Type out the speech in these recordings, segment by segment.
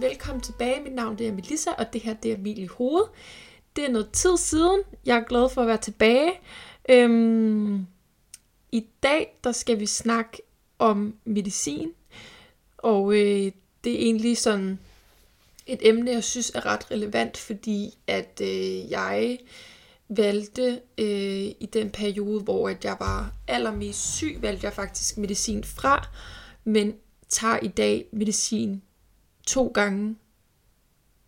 Velkommen tilbage. Mit navn det er Melissa, og det her det er Emil i hovedet. Det er noget tid siden. Jeg er glad for at være tilbage. Øhm, i dag der skal vi snakke om medicin. Og øh, det er egentlig sådan et emne, jeg synes er ret relevant, fordi at øh, jeg valgte øh, i den periode, hvor at jeg var allermest syg, valgte jeg faktisk medicin fra, men tager i dag medicin to gange.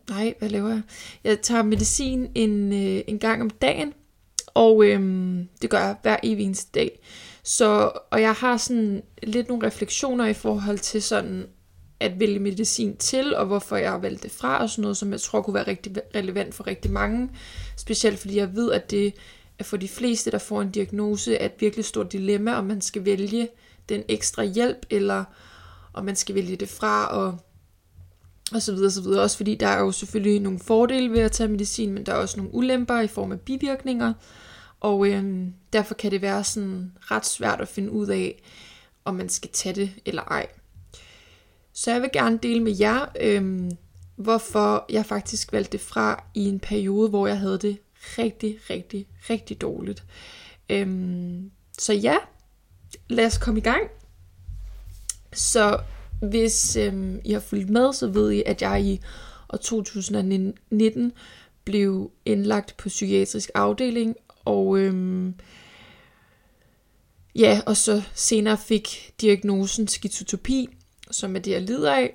Nej, hvad laver jeg? Jeg tager medicin en, øh, en gang om dagen, og øh, det gør jeg hver evig eneste dag. Så, og jeg har sådan lidt nogle refleksioner i forhold til sådan at vælge medicin til, og hvorfor jeg har valgt det fra, og sådan noget, som jeg tror kunne være rigtig relevant for rigtig mange. Specielt fordi jeg ved, at det er for de fleste, der får en diagnose, er et virkelig stort dilemma, om man skal vælge den ekstra hjælp, eller om man skal vælge det fra, og og så videre, så videre. Også fordi der er jo selvfølgelig nogle fordele ved at tage medicin, men der er også nogle ulemper i form af bivirkninger. Og øhm, derfor kan det være sådan ret svært at finde ud af, om man skal tage det eller ej. Så jeg vil gerne dele med jer, øhm, hvorfor jeg faktisk valgte det fra i en periode, hvor jeg havde det rigtig, rigtig, rigtig dårligt. Øhm, så ja, lad os komme i gang. Så hvis øhm, I har fulgt med, så ved I, at jeg i år 2019 blev indlagt på psykiatrisk afdeling, og øhm, ja, og så senere fik diagnosen skizotopi, som er det, jeg lider af.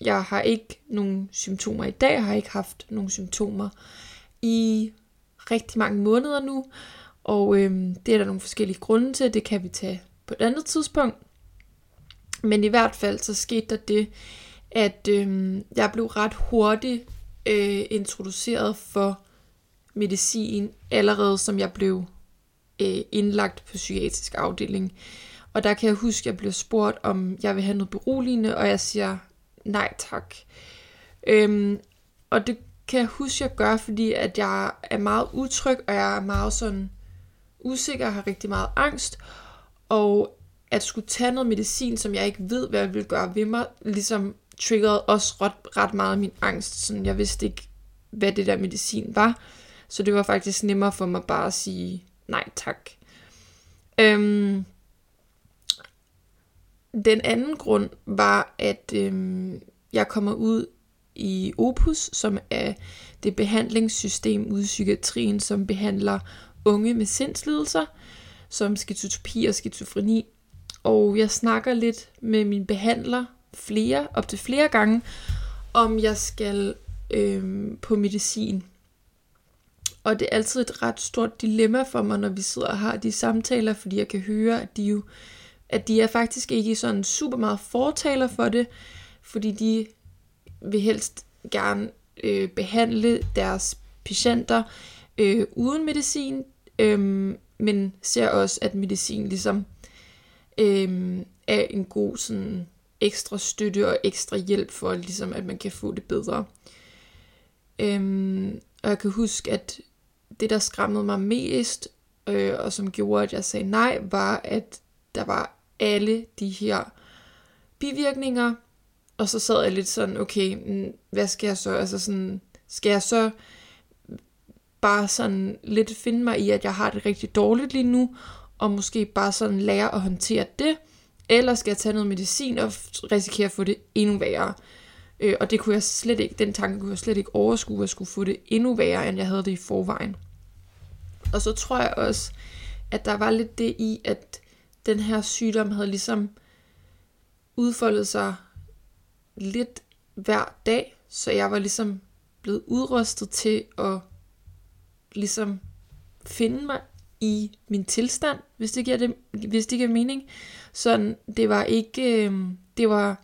Jeg har ikke nogen symptomer i dag, jeg har ikke haft nogen symptomer i rigtig mange måneder nu, og øhm, det er der nogle forskellige grunde til, det kan vi tage på et andet tidspunkt. Men i hvert fald så skete der det, at øhm, jeg blev ret hurtigt øh, introduceret for medicin, allerede som jeg blev øh, indlagt på psykiatrisk afdeling. Og der kan jeg huske, at jeg blev spurgt, om jeg vil have noget beroligende, og jeg siger nej tak. Øhm, og det kan jeg huske, at jeg gør, fordi at jeg er meget utryg, og jeg er meget sådan usikker, og har rigtig meget angst. Og at skulle tage noget medicin, som jeg ikke ved, hvad jeg vil gøre ved mig, ligesom triggerede også ret, ret meget min angst. Sådan, jeg vidste ikke, hvad det der medicin var. Så det var faktisk nemmere for mig bare at sige nej tak. Øhm, den anden grund var, at øhm, jeg kommer ud i Opus, som er det behandlingssystem ude i psykiatrien, som behandler unge med sindslidelser, som skizotopi og skizofreni. Og jeg snakker lidt med min behandler flere, op til flere gange, om jeg skal øhm, på medicin. Og det er altid et ret stort dilemma for mig, når vi sidder og har de samtaler, fordi jeg kan høre, at de jo at de er faktisk ikke sådan super meget fortaler for det, fordi de vil helst gerne øh, behandle deres patienter øh, uden medicin, øh, men ser også, at medicin ligesom øh, er en god sådan ekstra støtte og ekstra hjælp for, ligesom, at man kan få det bedre. Øh, og jeg kan huske, at det, der skræmmede mig mest, øh, og som gjorde, at jeg sagde nej, var, at der var alle de her bivirkninger, og så sad jeg lidt sådan, okay, mm, hvad skal jeg så, altså sådan, skal jeg så bare sådan lidt finde mig i, at jeg har det rigtig dårligt lige nu, og måske bare sådan lære at håndtere det, eller skal jeg tage noget medicin og risikere at få det endnu værre. Øh, og det kunne jeg slet ikke, den tanke kunne jeg slet ikke overskue, at jeg skulle få det endnu værre, end jeg havde det i forvejen. Og så tror jeg også, at der var lidt det i, at den her sygdom havde ligesom udfoldet sig lidt hver dag, så jeg var ligesom blevet udrustet til at ligesom finde mig i min tilstand, hvis det giver, det, hvis det giver mening. Så det var ikke, øh, det var,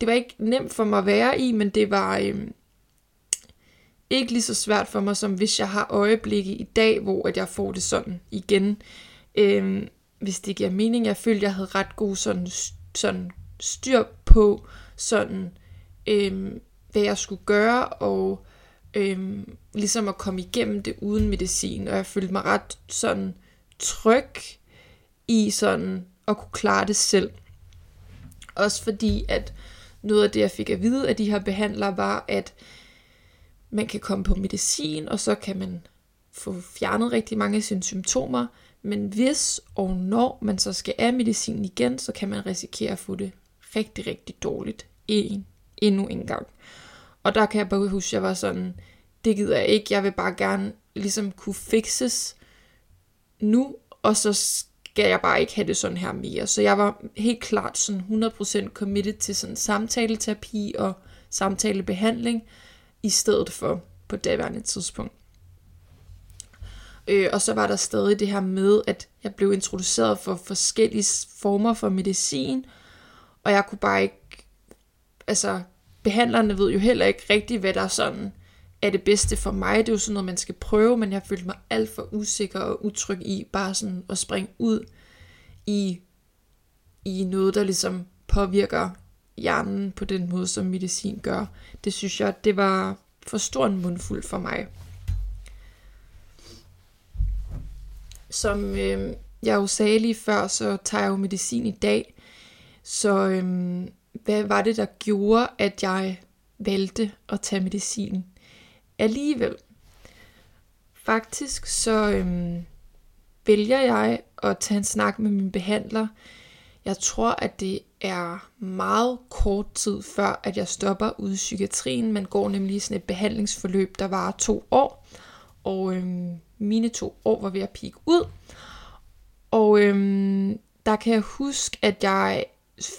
det var ikke nemt for mig at være i, men det var øh, ikke lige så svært for mig, som hvis jeg har øjeblikke i dag, hvor at jeg får det sådan igen. Øhm, hvis det giver mening. Jeg følte, jeg havde ret god sådan, sådan styr på, sådan, øhm, hvad jeg skulle gøre, og øhm, ligesom at komme igennem det uden medicin. Og jeg følte mig ret sådan tryg i sådan at kunne klare det selv. Også fordi, at noget af det, jeg fik at vide af de her behandlere, var, at man kan komme på medicin, og så kan man få fjernet rigtig mange af sine symptomer, men hvis og når man så skal af medicinen igen, så kan man risikere at få det rigtig, rigtig dårligt en, endnu en gang. Og der kan jeg bare huske, at jeg var sådan, det gider jeg ikke, jeg vil bare gerne ligesom kunne fixes nu, og så skal jeg bare ikke have det sådan her mere. Så jeg var helt klart sådan 100% committed til sådan samtaleterapi og samtalebehandling, i stedet for på daværende tidspunkt. Øh, og så var der stadig det her med, at jeg blev introduceret for forskellige former for medicin, og jeg kunne bare ikke, altså behandlerne ved jo heller ikke rigtigt, hvad der sådan er det bedste for mig. Det er jo sådan noget, man skal prøve, men jeg følte mig alt for usikker og utryg i bare sådan at springe ud i, i noget, der ligesom påvirker hjernen på den måde, som medicin gør. Det synes jeg, det var for stor en mundfuld for mig. Som øh, jeg jo sagde lige før, så tager jeg jo medicin i dag. Så øh, hvad var det, der gjorde, at jeg valgte at tage medicin alligevel? Faktisk så øh, vælger jeg at tage en snak med min behandler. Jeg tror, at det er meget kort tid før, at jeg stopper ude i psykiatrien. Man går nemlig sådan et behandlingsforløb, der varer to år. Og øhm, mine to år var ved at pike ud. Og øhm, der kan jeg huske, at jeg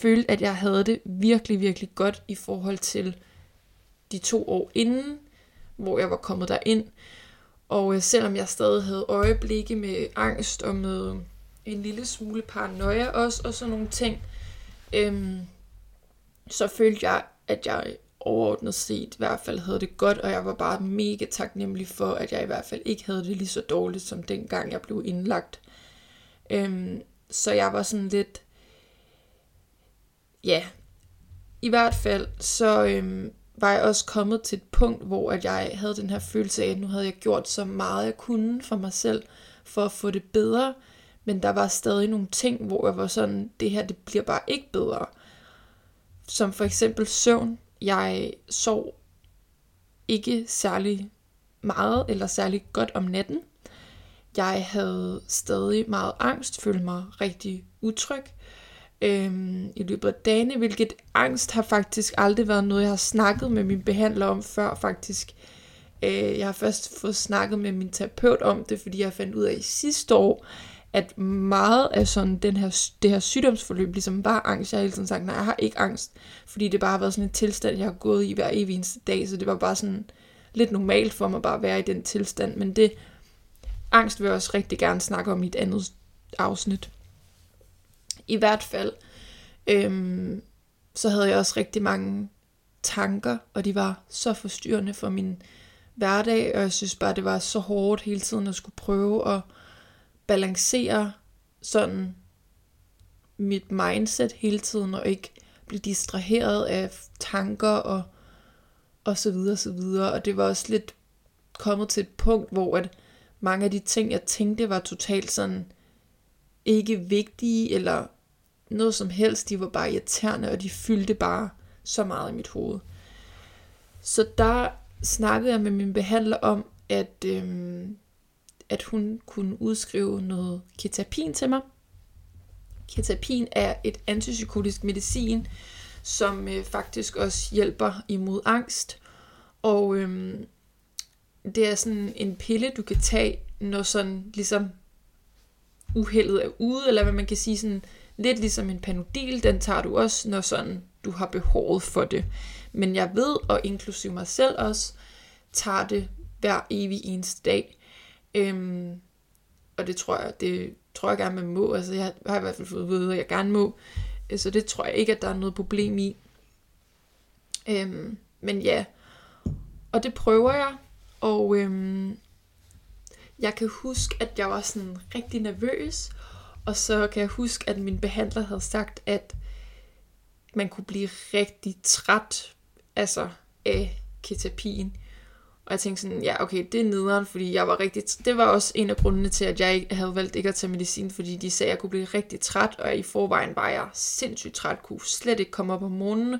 følte, at jeg havde det virkelig, virkelig godt i forhold til de to år inden, hvor jeg var kommet derind. Og øh, selvom jeg stadig havde øjeblikke med angst og med en lille smule paranoia også, og sådan nogle ting, øhm, så følte jeg, at jeg overordnet set i hvert fald havde det godt, og jeg var bare mega taknemmelig for, at jeg i hvert fald ikke havde det lige så dårligt, som dengang jeg blev indlagt. Øhm, så jeg var sådan lidt, ja, i hvert fald så øhm, var jeg også kommet til et punkt, hvor at jeg havde den her følelse af, at nu havde jeg gjort så meget jeg kunne for mig selv, for at få det bedre, men der var stadig nogle ting, hvor jeg var sådan, det her det bliver bare ikke bedre. Som for eksempel søvn. Jeg sov ikke særlig meget eller særlig godt om natten. Jeg havde stadig meget angst, følte mig rigtig utryg øhm, i løbet af dagene, hvilket angst har faktisk aldrig været noget, jeg har snakket med min behandler om før faktisk. Øh, jeg har først fået snakket med min terapeut om det, fordi jeg fandt ud af i sidste år, at meget af sådan den her, det her sygdomsforløb ligesom var angst. Jeg har hele tiden sagt, nej, jeg har ikke angst, fordi det bare har været sådan en tilstand, jeg har gået i hver evig eneste dag, så det var bare sådan lidt normalt for mig bare at være i den tilstand, men det angst vil jeg også rigtig gerne snakke om i et andet afsnit. I hvert fald, øhm, så havde jeg også rigtig mange tanker, og de var så forstyrrende for min hverdag, og jeg synes bare, det var så hårdt hele tiden at skulle prøve at balancere sådan mit mindset hele tiden, og ikke blive distraheret af tanker og, og så videre, og så videre. Og det var også lidt kommet til et punkt, hvor at mange af de ting, jeg tænkte, var totalt sådan ikke vigtige, eller noget som helst. De var bare irriterende, og de fyldte bare så meget i mit hoved. Så der snakkede jeg med min behandler om, at øhm, at hun kunne udskrive noget ketapin til mig. Ketapin er et antipsykotisk medicin, som øh, faktisk også hjælper imod angst. Og øhm, det er sådan en pille, du kan tage, når sådan ligesom uheldet er ude, eller hvad man kan sige, sådan lidt ligesom en panodil, den tager du også, når sådan du har behovet for det. Men jeg ved, og inklusive mig selv også, tager det hver evig eneste dag. Øhm, og det tror jeg, det tror jeg gerne, man må. Altså, jeg har i hvert fald fået at vide, at jeg gerne må. Øh, så det tror jeg ikke, at der er noget problem i. Øhm, men ja, og det prøver jeg. Og øhm, jeg kan huske, at jeg var sådan rigtig nervøs. Og så kan jeg huske, at min behandler havde sagt, at man kunne blive rigtig træt altså af ketapin. Og jeg tænkte sådan, ja okay, det er nederen, fordi jeg var rigtig... Det var også en af grundene til, at jeg havde valgt ikke at tage medicin, fordi de sagde, at jeg kunne blive rigtig træt, og i forvejen var jeg sindssygt træt, kunne slet ikke komme op om morgenen,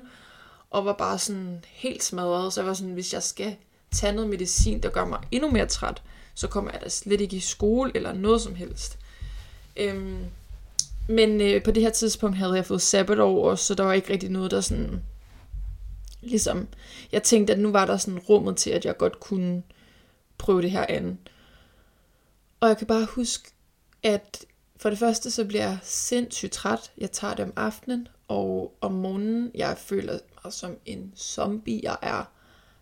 og var bare sådan helt smadret. Så jeg var sådan, hvis jeg skal tage noget medicin, der gør mig endnu mere træt, så kommer jeg da slet ikke i skole eller noget som helst. Øhm, men øh, på det her tidspunkt havde jeg fået sabbatår også, så der var ikke rigtig noget, der sådan... Ligesom, jeg tænkte, at nu var der sådan rummet til, at jeg godt kunne prøve det her andet. Og jeg kan bare huske, at for det første, så bliver jeg sindssygt træt. Jeg tager det om aftenen, og om morgenen, jeg føler mig som en zombie. Jeg er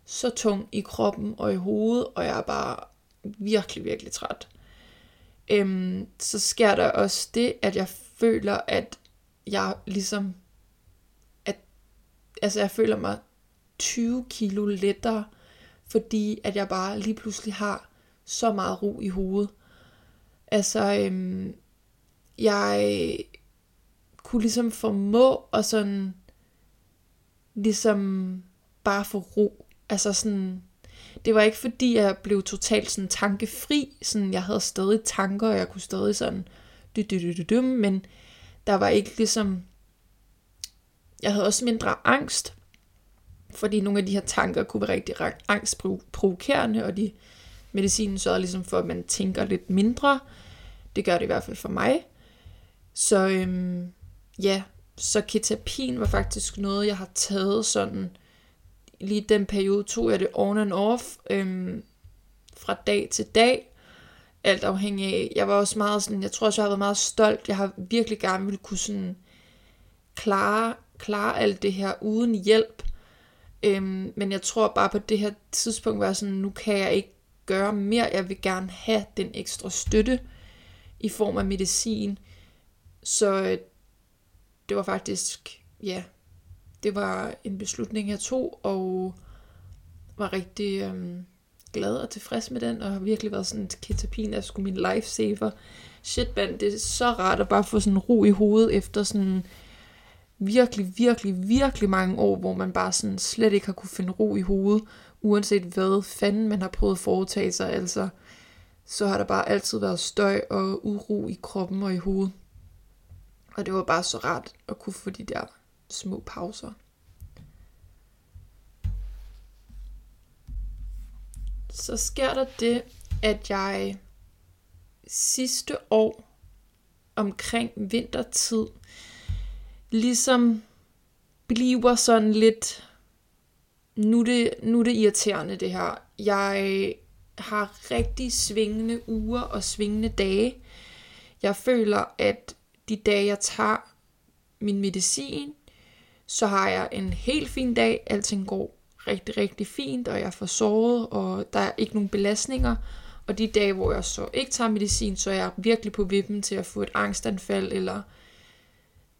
så tung i kroppen og i hovedet, og jeg er bare virkelig, virkelig træt. Øhm, så sker der også det, at jeg føler, at jeg ligesom, at, altså jeg føler mig 20 kilo lettere, fordi at jeg bare lige pludselig har så meget ro i hovedet. Altså, øhm, jeg kunne ligesom formå at sådan, ligesom bare få ro. Altså sådan, det var ikke fordi, jeg blev totalt sådan tankefri, sådan jeg havde stadig tanker, og jeg kunne stadig sådan, dy, dy, dy, dy, dy, men der var ikke ligesom, jeg havde også mindre angst, fordi nogle af de her tanker kunne være rigtig angstprovokerende, og de medicinen sørger ligesom for, at man tænker lidt mindre. Det gør det i hvert fald for mig. Så øhm, ja, så ketapin var faktisk noget, jeg har taget sådan, lige den periode tog jeg det on and off, øhm, fra dag til dag, alt afhængig af, jeg var også meget sådan, jeg tror også, jeg har været meget stolt, jeg har virkelig gerne ville kunne sådan klare, klare alt det her uden hjælp, øhm, men jeg tror bare på det her tidspunkt var sådan, nu kan jeg ikke gøre mere, jeg vil gerne have den ekstra støtte i form af medicin, så øh, det var faktisk, ja, det var en beslutning, jeg tog, og var rigtig øhm, glad og tilfreds med den, og har virkelig været sådan, at ketapin er sgu min lifesaver. Shit, man, det er så rart at bare få sådan ro i hovedet efter sådan virkelig, virkelig, virkelig mange år, hvor man bare sådan slet ikke har kunne finde ro i hovedet, uanset hvad fanden man har prøvet at foretage sig, altså så har der bare altid været støj og uro i kroppen og i hovedet. Og det var bare så rart at kunne få de der små pauser. Så sker der det, at jeg sidste år omkring vintertid ligesom bliver sådan lidt, nu er det, nu er det irriterende det her. Jeg har rigtig svingende uger og svingende dage. Jeg føler, at de dage, jeg tager min medicin, så har jeg en helt fin dag. Alting går rigtig, rigtig fint, og jeg får sovet, og der er ikke nogen belastninger. Og de dage, hvor jeg så ikke tager medicin, så er jeg virkelig på vippen til at få et angstanfald, eller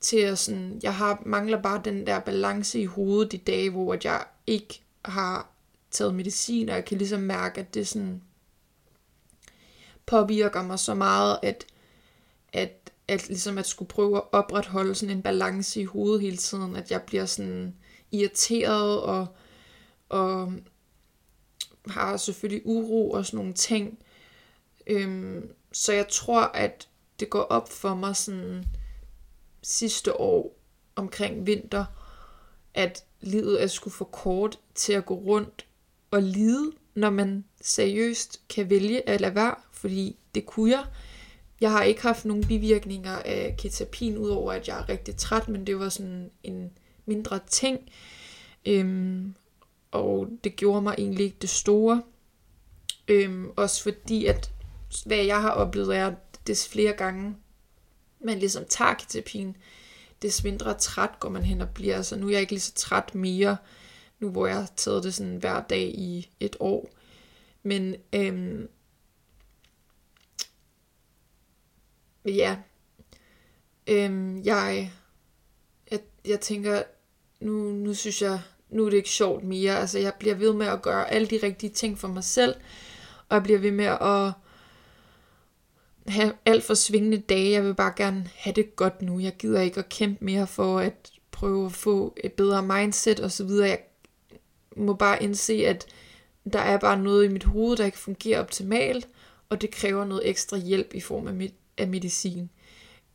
til at sådan, jeg har, mangler bare den der balance i hovedet de dage, hvor jeg ikke har taget medicin, og jeg kan ligesom mærke, at det sådan påvirker mig så meget, at, at at, ligesom at skulle prøve at opretholde sådan en balance i hovedet hele tiden, at jeg bliver sådan irriteret og, og har selvfølgelig uro og sådan nogle ting. Øhm, så jeg tror, at det går op for mig sådan sidste år omkring vinter, at livet er sgu for kort til at gå rundt og lide, når man seriøst kan vælge at lade være, fordi det kunne jeg. Jeg har ikke haft nogen bivirkninger af ketapin, udover at jeg er rigtig træt, men det var sådan en mindre ting. Øhm, og det gjorde mig egentlig ikke det store. Øhm, også fordi, at hvad jeg har oplevet er, at des flere gange man ligesom tager ketapin, des mindre træt går man hen og bliver. Så nu er jeg ikke lige så træt mere, nu hvor jeg har taget det sådan hver dag i et år. Men øhm, ja, øhm, jeg, jeg, jeg tænker, nu, nu synes jeg, nu er det ikke sjovt mere. Altså, jeg bliver ved med at gøre alle de rigtige ting for mig selv, og jeg bliver ved med at have alt for svingende dage. Jeg vil bare gerne have det godt nu. Jeg gider ikke at kæmpe mere for at prøve at få et bedre mindset og så videre. Jeg må bare indse, at der er bare noget i mit hoved, der ikke fungerer optimalt, og det kræver noget ekstra hjælp i form af, med, af medicin.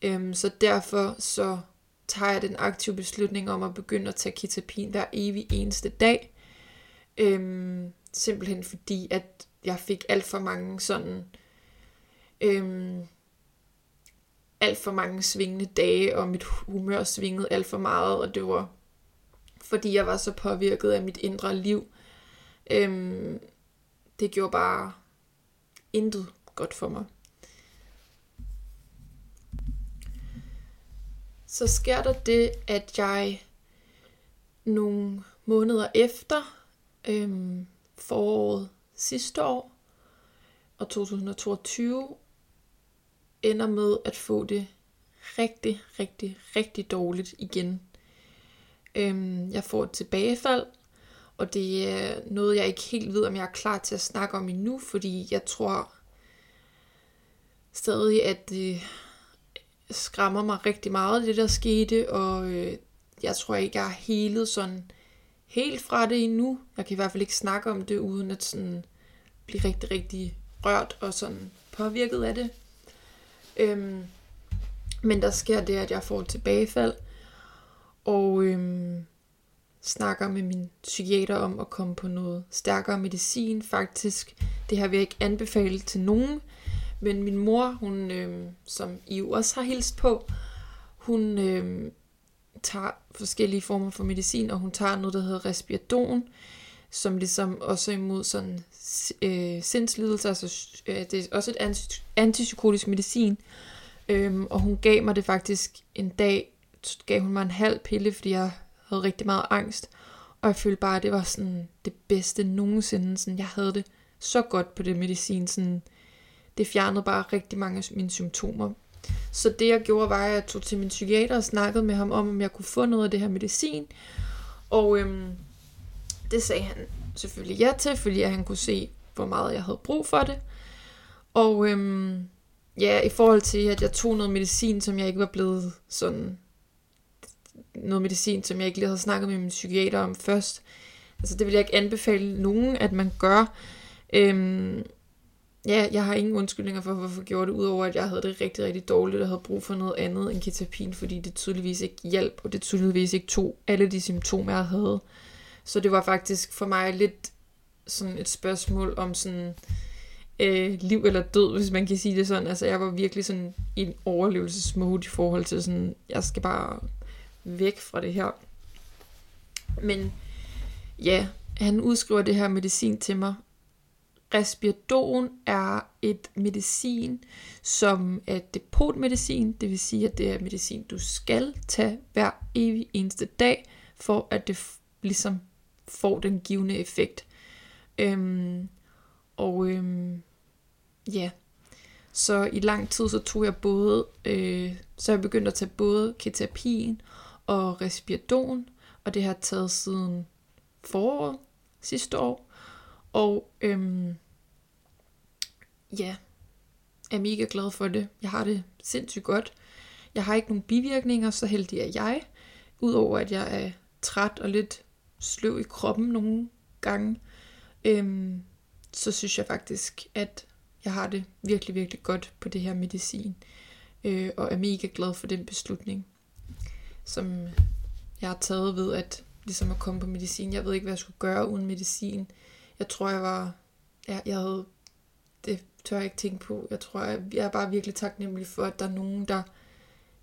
Øhm, så derfor så tager jeg den aktive beslutning om at begynde at tage ketapin hver evig eneste dag. Øhm, simpelthen fordi, at jeg fik alt for mange sådan øhm, alt for mange svingende dage, og mit humør svingede alt for meget, og det var fordi jeg var så påvirket af mit indre liv. Øhm, det gjorde bare intet godt for mig. Så sker der det, at jeg nogle måneder efter øhm, foråret sidste år og 2022 ender med at få det rigtig, rigtig, rigtig dårligt igen. Øhm, jeg får et tilbagefald, og det er noget, jeg ikke helt ved, om jeg er klar til at snakke om endnu, fordi jeg tror stadig, at det skræmmer mig rigtig meget, det der skete, og øh, jeg tror ikke, jeg har helet sådan helt fra det endnu. Jeg kan i hvert fald ikke snakke om det, uden at sådan blive rigtig, rigtig rørt og sådan påvirket af det. Øhm, men der sker det, at jeg får et tilbagefald, og øhm, snakker med min psykiater om at komme på noget stærkere medicin. Faktisk, det har vi ikke anbefalet til nogen, men min mor, hun, øhm, som I jo også har hilst på, hun øhm, tager forskellige former for medicin, og hun tager noget, der hedder respiradon, som ligesom også er imod sådan øh, sindslidelser, altså øh, det er også et anti, antipsykotisk medicin, øhm, og hun gav mig det faktisk en dag, gav hun mig en halv pille, fordi jeg havde rigtig meget angst, og jeg følte bare, at det var sådan det bedste nogensinde, sådan jeg havde det så godt på det medicin, sådan, det fjernede bare rigtig mange af mine symptomer. Så det jeg gjorde, var, at jeg tog til min psykiater og snakkede med ham om, om jeg kunne få noget af det her medicin, og øhm, det sagde han selvfølgelig ja til, fordi han kunne se, hvor meget jeg havde brug for det. Og øhm, ja, i forhold til, at jeg tog noget medicin, som jeg ikke var blevet sådan... Noget medicin, som jeg ikke lige havde snakket med min psykiater om først. Altså det vil jeg ikke anbefale nogen, at man gør. Øhm, ja, jeg har ingen undskyldninger for, hvorfor jeg gjorde det, udover at jeg havde det rigtig, rigtig dårligt, og havde brug for noget andet end ketapin, fordi det tydeligvis ikke hjalp, og det tydeligvis ikke tog alle de symptomer, jeg havde. Så det var faktisk for mig lidt sådan et spørgsmål om sådan øh, liv eller død, hvis man kan sige det sådan. Altså jeg var virkelig sådan i en overlevelsesmode i forhold til sådan, jeg skal bare væk fra det her. Men ja, han udskriver det her medicin til mig. Respiradon er et medicin, som er depotmedicin, det vil sige, at det er medicin, du skal tage hver evig eneste dag, for at det ligesom får den givende effekt. Øhm, og øhm, ja, så i lang tid så tog jeg både, øh, så jeg begyndte at tage både ketapin og respiradon, og det har jeg taget siden foråret sidste år. Og øhm, ja, er mega glad for det. Jeg har det sindssygt godt. Jeg har ikke nogen bivirkninger, så heldig er jeg. Udover at jeg er træt og lidt sløv i kroppen nogle gange, øhm, så synes jeg faktisk, at jeg har det virkelig, virkelig godt på det her medicin. Øh, og er mega glad for den beslutning, som jeg har taget ved at ligesom at komme på medicin. Jeg ved ikke, hvad jeg skulle gøre uden medicin. Jeg tror, jeg var... Jeg, jeg havde... Det tør jeg ikke tænke på. Jeg tror, jeg, jeg er bare virkelig taknemmelig for, at der er nogen, der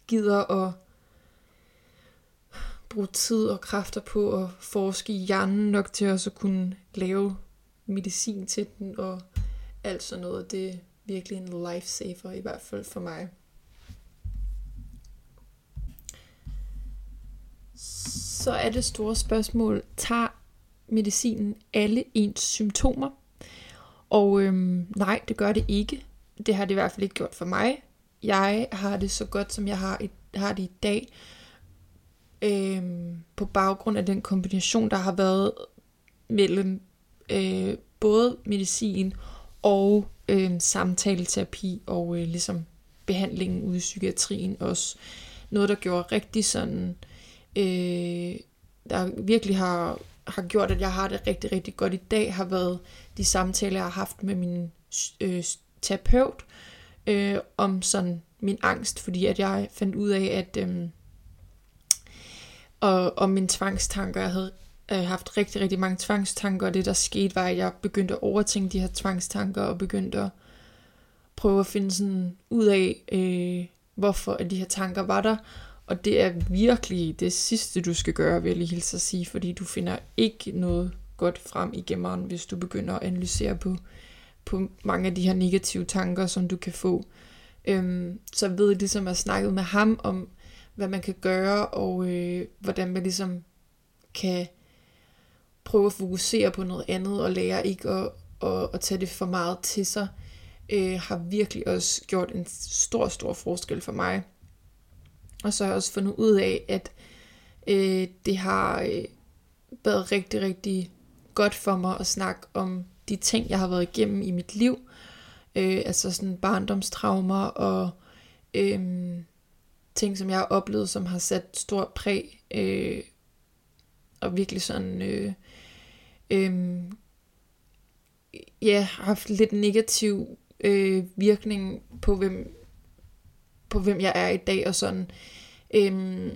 gider at bruge tid og kræfter på at forske i hjernen nok til også at kunne lave medicin til den og alt sådan noget. Det er virkelig en lifesaver, i hvert fald for mig. Så er det store spørgsmål, tager medicinen alle ens symptomer? Og øhm, nej, det gør det ikke. Det har det i hvert fald ikke gjort for mig. Jeg har det så godt, som jeg har, i, har det i dag øh, på baggrund af den kombination, der har været mellem øh, både medicin og øh, samtaleterapi og øh, ligesom behandlingen ude i psykiatrien også. Noget, der gjorde rigtig sådan, øh, der virkelig har, har gjort, at jeg har det rigtig, rigtig godt i dag, har været de samtaler, jeg har haft med min øh, terapeut øh, om sådan min angst, fordi at jeg fandt ud af, at øh, og, og mine tvangstanker, jeg havde øh, haft rigtig, rigtig mange tvangstanker, og det der skete var, at jeg begyndte at overtænke de her tvangstanker, og begyndte at prøve at finde sådan ud af, øh, hvorfor at de her tanker var der, og det er virkelig det sidste, du skal gøre, vil jeg lige hilse at sige, fordi du finder ikke noget godt frem i gemmeren, hvis du begynder at analysere på, på mange af de her negative tanker, som du kan få. Øhm, så ved jeg ligesom at snakke med ham om, hvad man kan gøre, og øh, hvordan man ligesom kan prøve at fokusere på noget andet, og lære ikke at, at, at tage det for meget til sig, øh, har virkelig også gjort en stor, stor forskel for mig. Og så har jeg også fundet ud af, at øh, det har øh, været rigtig, rigtig godt for mig at snakke om de ting, jeg har været igennem i mit liv. Øh, altså sådan barndomstraumer og øh, ting, som jeg har oplevet, som har sat stort præg øh, og virkelig sådan øh, øh, ja, haft lidt negativ øh, virkning på hvem på hvem jeg er i dag og sådan øh,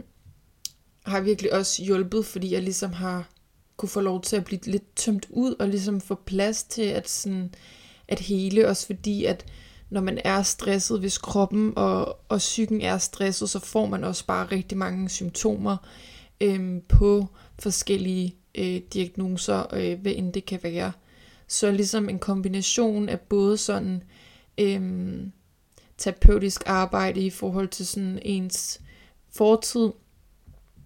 har virkelig også hjulpet, fordi jeg ligesom har kunne få lov til at blive lidt tømt ud og ligesom få plads til at sådan at hele også fordi at når man er stresset, hvis kroppen og, og psyken er stresset, så får man også bare rigtig mange symptomer øhm, på forskellige øh, diagnoser, øh, hvad end det kan være. Så ligesom en kombination af både sådan øhm, terapeutisk arbejde i forhold til sådan ens fortid,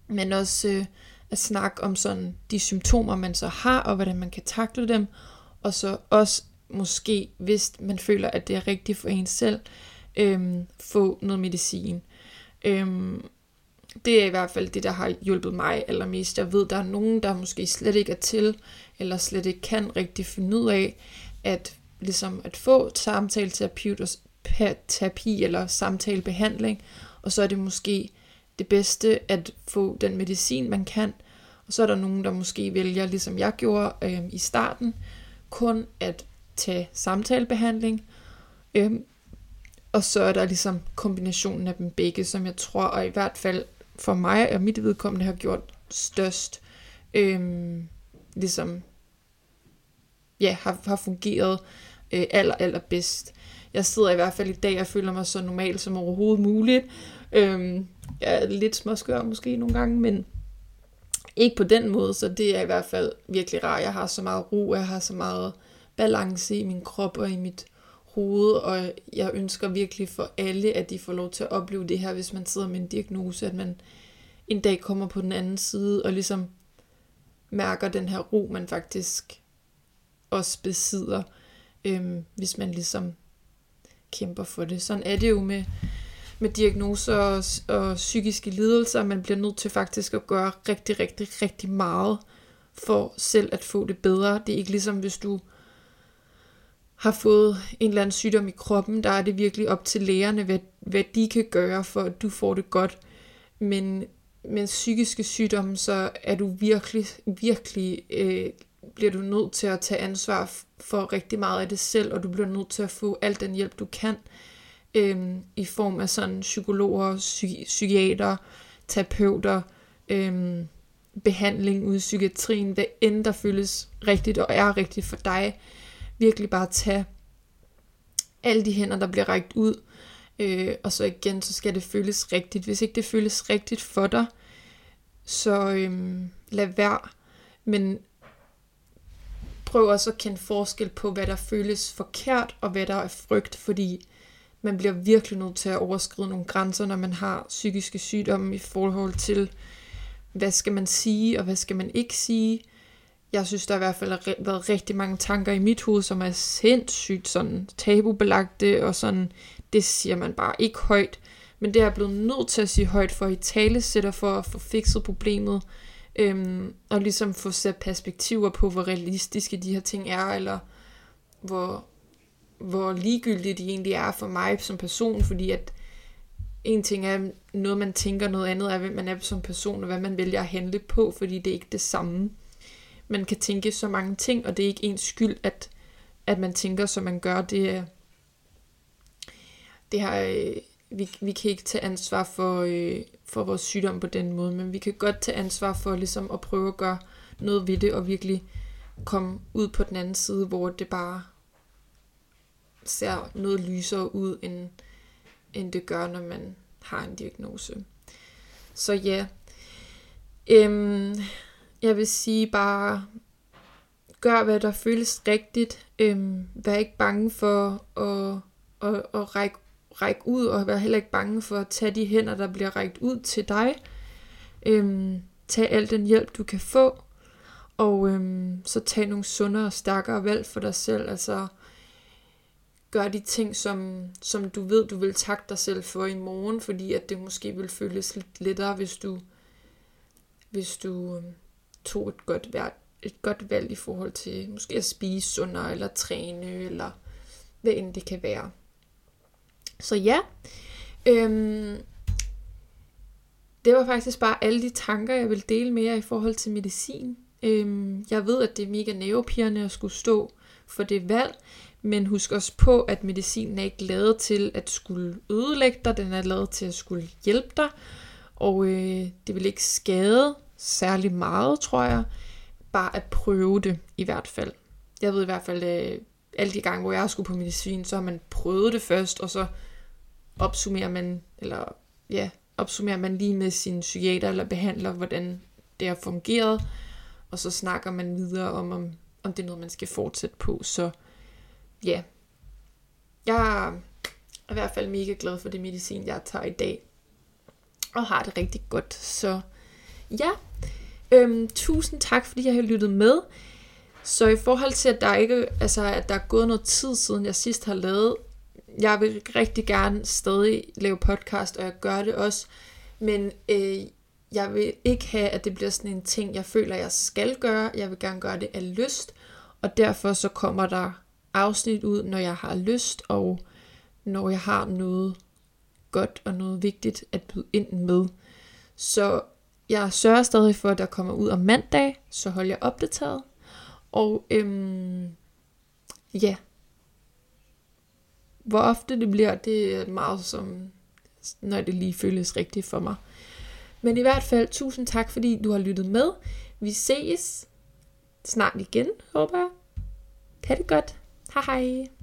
men også øh, at snakke om sådan de symptomer, man så har, og hvordan man kan takle dem, og så også måske, hvis man føler, at det er rigtigt for en selv, øhm, få noget medicin. Øhm, det er i hvert fald det, der har hjulpet mig allermest. Jeg ved, der er nogen, der måske slet ikke er til, eller slet ikke kan rigtig finde ud af, at ligesom at få samtaleterapi terapi eller samtalebehandling, og så er det måske det bedste at få den medicin, man kan. Og så er der nogen, der måske vælger, ligesom jeg gjorde øh, i starten, kun at tage samtalebehandling. Øhm, og så er der ligesom kombinationen af dem begge, som jeg tror, og i hvert fald for mig og mit vedkommende har gjort størst, øhm, ligesom, ja, har, har fungeret øh, aller, aller bedst. Jeg sidder i hvert fald i dag og føler mig så normal som overhovedet muligt. Øhm, jeg er lidt småskør måske nogle gange, men ikke på den måde, så det er i hvert fald virkelig rart. Jeg har så meget ro, jeg har så meget balance i min krop og i mit hoved, og jeg ønsker virkelig for alle, at de får lov til at opleve det her, hvis man sidder med en diagnose, at man en dag kommer på den anden side og ligesom mærker den her ro, man faktisk også besidder, øhm, hvis man ligesom kæmper for det. Sådan er det jo med, med diagnoser og, og psykiske lidelser. Man bliver nødt til faktisk at gøre rigtig, rigtig, rigtig meget for selv at få det bedre. Det er ikke ligesom hvis du har fået en eller anden sygdom i kroppen, der er det virkelig op til lægerne, hvad, hvad de kan gøre, for at du får det godt. Men med psykiske sygdomme, så er du virkelig, virkelig, øh, bliver du nødt til at tage ansvar for rigtig meget af det selv, og du bliver nødt til at få al den hjælp, du kan, øh, i form af sådan psykologer, psyki- psykiater, terapeuter, øh, behandling ude i psykiatrien, hvad end der føles rigtigt og er rigtigt for dig, virkelig bare tage alle de hænder, der bliver rækket ud, øh, og så igen, så skal det føles rigtigt. Hvis ikke det føles rigtigt for dig, så øh, lad være. Men prøv også at kende forskel på, hvad der føles forkert, og hvad der er frygt, fordi man bliver virkelig nødt til at overskride nogle grænser, når man har psykiske sygdomme i forhold til, hvad skal man sige, og hvad skal man ikke sige jeg synes, der i hvert fald har været rigtig mange tanker i mit hoved, som er sindssygt sådan tabubelagte, og sådan, det siger man bare ikke højt. Men det er jeg blevet nødt til at sige højt for i tale sætter for at få fikset problemet, øhm, og ligesom få sat perspektiver på, hvor realistiske de her ting er, eller hvor, hvor ligegyldige de egentlig er for mig som person, fordi at en ting er noget, man tænker, noget andet er, hvem man er som person, og hvad man vælger at handle på, fordi det er ikke det samme. Man kan tænke så mange ting, og det er ikke ens skyld, at, at man tænker, som man gør. Det er, det har, øh, vi, vi kan ikke tage ansvar for, øh, for vores sygdom på den måde, men vi kan godt tage ansvar for ligesom at prøve at gøre noget ved det, og virkelig komme ud på den anden side, hvor det bare ser noget lysere ud, end, end det gør, når man har en diagnose. Så ja, øhm, jeg vil sige bare, gør hvad der føles rigtigt. Øhm, vær ikke bange for at, at, at række, række ud, og vær heller ikke bange for at tage de hænder, der bliver rækket ud til dig. Øhm, tag al den hjælp, du kan få, og øhm, så tag nogle sundere og stærkere valg for dig selv. Altså, gør de ting, som, som du ved, du vil takke dig selv for i morgen, fordi at det måske vil føles lidt lettere, hvis du, hvis du øhm, tog et godt, valg, et godt valg i forhold til måske at spise sundere, eller træne, eller hvad end det kan være. Så ja, øhm, det var faktisk bare alle de tanker, jeg vil dele med jer i forhold til medicin. Øhm, jeg ved, at det er mega nervepirrende at skulle stå for det valg, men husk også på, at medicinen er ikke lavet til at skulle ødelægge dig, den er lavet til at skulle hjælpe dig, og øh, det vil ikke skade særlig meget, tror jeg, bare at prøve det i hvert fald. Jeg ved i hvert fald, øh, alle de gange, hvor jeg skulle på medicin, så har man prøvet det først, og så opsummerer man, eller ja, opsummerer man lige med sin psykiater eller behandler, hvordan det har fungeret, og så snakker man videre om, om, om det er noget, man skal fortsætte på. Så ja, jeg er i hvert fald mega glad for det medicin, jeg tager i dag, og har det rigtig godt. Så ja, øhm, tusind tak, fordi jeg har lyttet med. Så i forhold til, at der ikke, altså, at der er gået noget tid siden, jeg sidst har lavet, jeg vil rigtig gerne stadig lave podcast, og jeg gør det også, men øh, jeg vil ikke have, at det bliver sådan en ting, jeg føler, jeg skal gøre. Jeg vil gerne gøre det af lyst, og derfor så kommer der afsnit ud, når jeg har lyst, og når jeg har noget godt og noget vigtigt at byde ind med. Så jeg sørger stadig for, at der kommer ud om mandag, så holder jeg opdateret. Og øhm, ja, hvor ofte det bliver, det er meget som, når det lige føles rigtigt for mig. Men i hvert fald, tusind tak, fordi du har lyttet med. Vi ses snart igen, håber jeg. Ha' det godt. Hej hej.